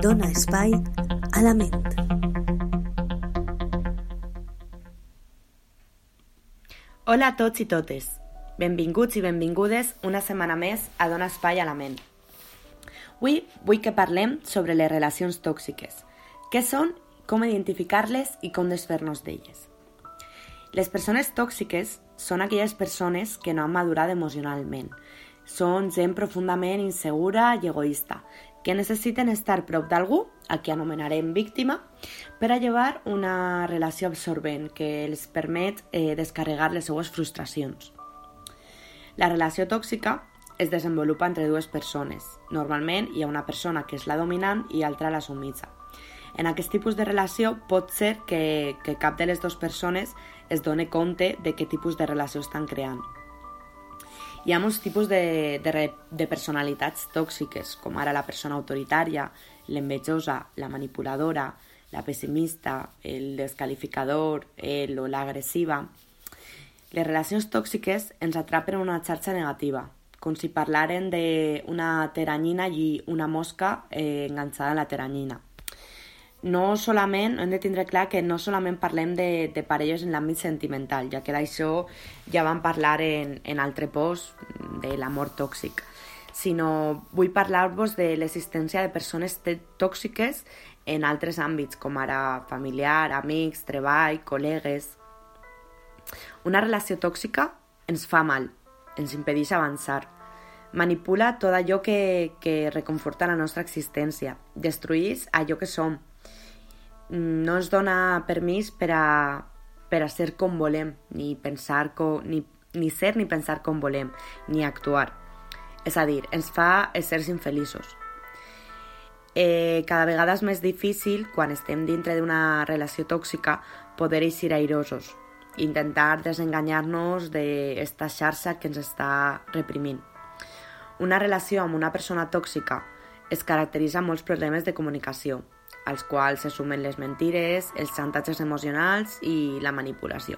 Dona espai a la ment. Hola a tots i totes. Benvinguts i benvingudes una setmana més a Dona Espai a la Ment. Avui vull que parlem sobre les relacions tòxiques. Què són, com identificar-les i com desfer-nos d'elles. Les persones tòxiques són aquelles persones que no han madurat emocionalment. Són gent profundament insegura i egoista, que necessiten estar prop d'algú, a qui anomenarem víctima, per a llevar una relació absorbent que els permet eh, descarregar les seues frustracions. La relació tòxica es desenvolupa entre dues persones. Normalment hi ha una persona que és la dominant i altra la submisa. En aquest tipus de relació pot ser que, que cap de les dues persones es doni compte de què tipus de relació estan creant. Hi ha molts tipus de, de, de personalitats tòxiques, com ara la persona autoritària, l'envejosa, la manipuladora, la pessimista, el descalificador, el o l'agressiva. Les relacions tòxiques ens atrapen en una xarxa negativa, com si parlaren d'una teranyina i una mosca eh, enganxada en la teranyina no solament, hem de tindre clar que no solament parlem de, de parelles en l'àmbit sentimental, ja que d'això ja vam parlar en, en altre post de l'amor tòxic, sinó vull parlar-vos de l'existència de persones tòxiques en altres àmbits, com ara familiar, amics, treball, col·legues... Una relació tòxica ens fa mal, ens impedeix avançar, manipula tot allò que, que reconforta la nostra existència, destruís allò que som, no ens dona permís per a, per a ser com volem, ni pensar com, ni, ni ser ni pensar com volem, ni actuar. És a dir, ens fa éssers infeliços. Eh, cada vegada és més difícil, quan estem dintre d'una relació tòxica, poder eixir airosos, intentar desenganyar-nos d'esta xarxa que ens està reprimint. Una relació amb una persona tòxica es caracteritza molts problemes de comunicació, als quals se sumen les mentires, els xantatges emocionals i la manipulació.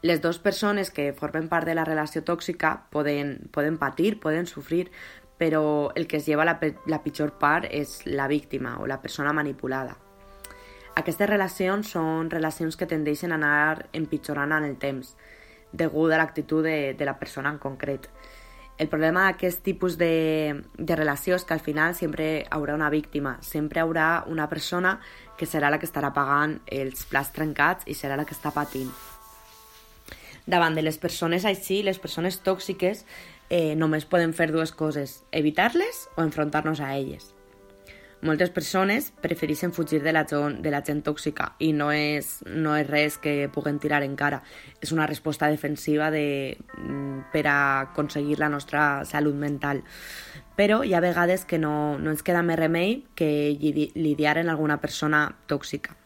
Les dues persones que formen part de la relació tòxica poden, poden patir, poden sofrir, però el que es lleva la, la pitjor part és la víctima o la persona manipulada. Aquestes relacions són relacions que tendeixen a anar empitjorant en el temps, degut a l'actitud de, de la persona en concret. El problema d'aquest tipus de, de relació és que al final sempre haurà una víctima, sempre haurà una persona que serà la que estarà pagant els plats trencats i serà la que està patint. Davant de les persones així, les persones tòxiques, eh, només podem fer dues coses, evitar-les o enfrontar-nos a elles. Moltes persones prefereixen fugir de la, de la gent tòxica i no és, no és res que puguen tirar en cara. És una resposta defensiva de, mm, per a aconseguir la nostra salut mental. Però hi ha vegades que no, no ens queda més remei que lidiar en alguna persona tòxica.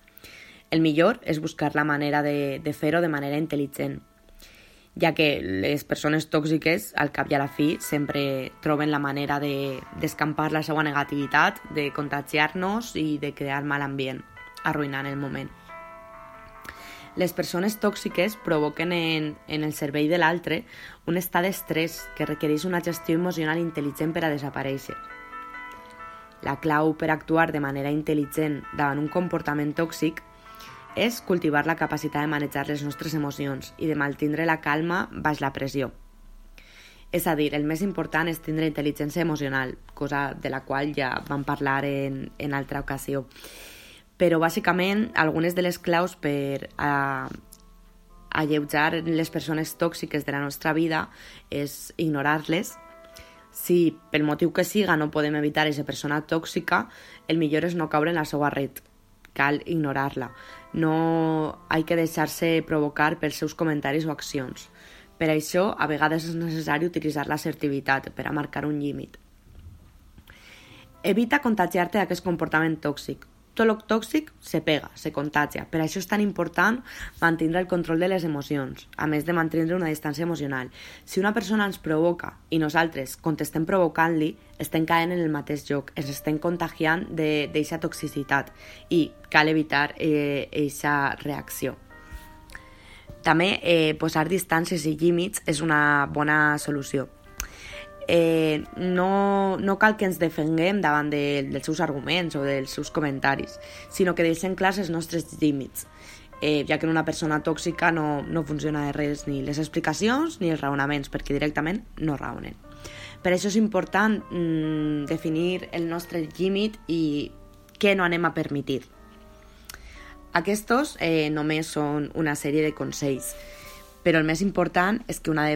El millor és buscar la manera de, de fer-ho de manera intel·ligent, ja que les persones tòxiques, al cap i a la fi, sempre troben la manera d'escampar de, la seva negativitat, de contagiar-nos i de crear mal ambient, arruïnant el moment. Les persones tòxiques provoquen en, en el cervell de l'altre un estat d'estrès que requereix una gestió emocional intel·ligent per a desaparèixer. La clau per actuar de manera intel·ligent davant un comportament tòxic és cultivar la capacitat de manejar les nostres emocions i de mantindre la calma baix la pressió. És a dir, el més important és tindre intel·ligència emocional, cosa de la qual ja vam parlar en, en altra ocasió. Però, bàsicament, algunes de les claus per a, alleujar les persones tòxiques de la nostra vida és ignorar-les. Si pel motiu que siga no podem evitar aquesta persona tòxica, el millor és no caure en la seva red. Cal ignorar-la no hay que deixar-se provocar pels seus comentaris o accions. Per això, a vegades és necessari utilitzar l'assertivitat per a marcar un límit. Evita contagiar-te d'aquest comportament tòxic tot el tòxic se pega, se contagia. Per això és tan important mantenir el control de les emocions, a més de mantenir una distància emocional. Si una persona ens provoca i nosaltres contestem provocant-li, estem caent en el mateix joc, ens estem contagiant d'aquesta toxicitat i cal evitar aquesta eh, reacció. També eh, posar distàncies i límits és una bona solució. Eh, no, no cal que ens defenguem davant de, dels seus arguments o dels seus comentaris, sinó que deixem clars els nostres límits, eh, ja que en una persona tòxica no, no funciona de res ni les explicacions ni els raonaments, perquè directament no raonen. Per això és important mm, definir el nostre límit i què no anem a permetir. Aquests eh, només són una sèrie de consells, però el més important és que una,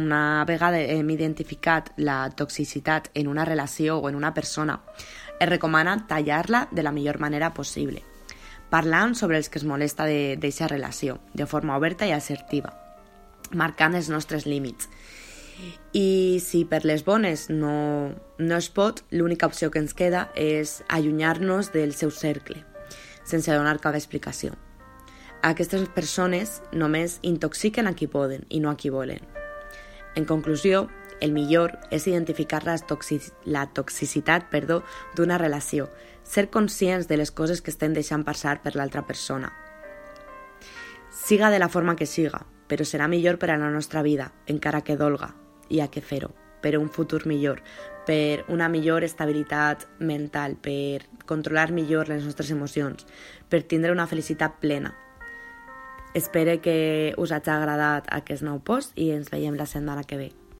una vegada hem identificat la toxicitat en una relació o en una persona, es recomana tallar-la de la millor manera possible, parlant sobre els que es molesta d'aquesta relació, de forma oberta i assertiva, marcant els nostres límits. I si per les bones no, no es pot, l'única opció que ens queda és allunyar-nos del seu cercle, sense donar cap explicació. Aquestes persones només intoxiquen a qui poden i no a qui volen. En conclusió, el millor és identificar la, toxic la toxicitat d'una relació, ser conscients de les coses que estem deixant passar per l'altra persona. Siga de la forma que siga, però serà millor per a la nostra vida, encara que dolga, i ha que fer-ho, per un futur millor, per una millor estabilitat mental, per controlar millor les nostres emocions, per tindre una felicitat plena, Espero que us hagi agradat aquest nou post i ens veiem la setmana que ve.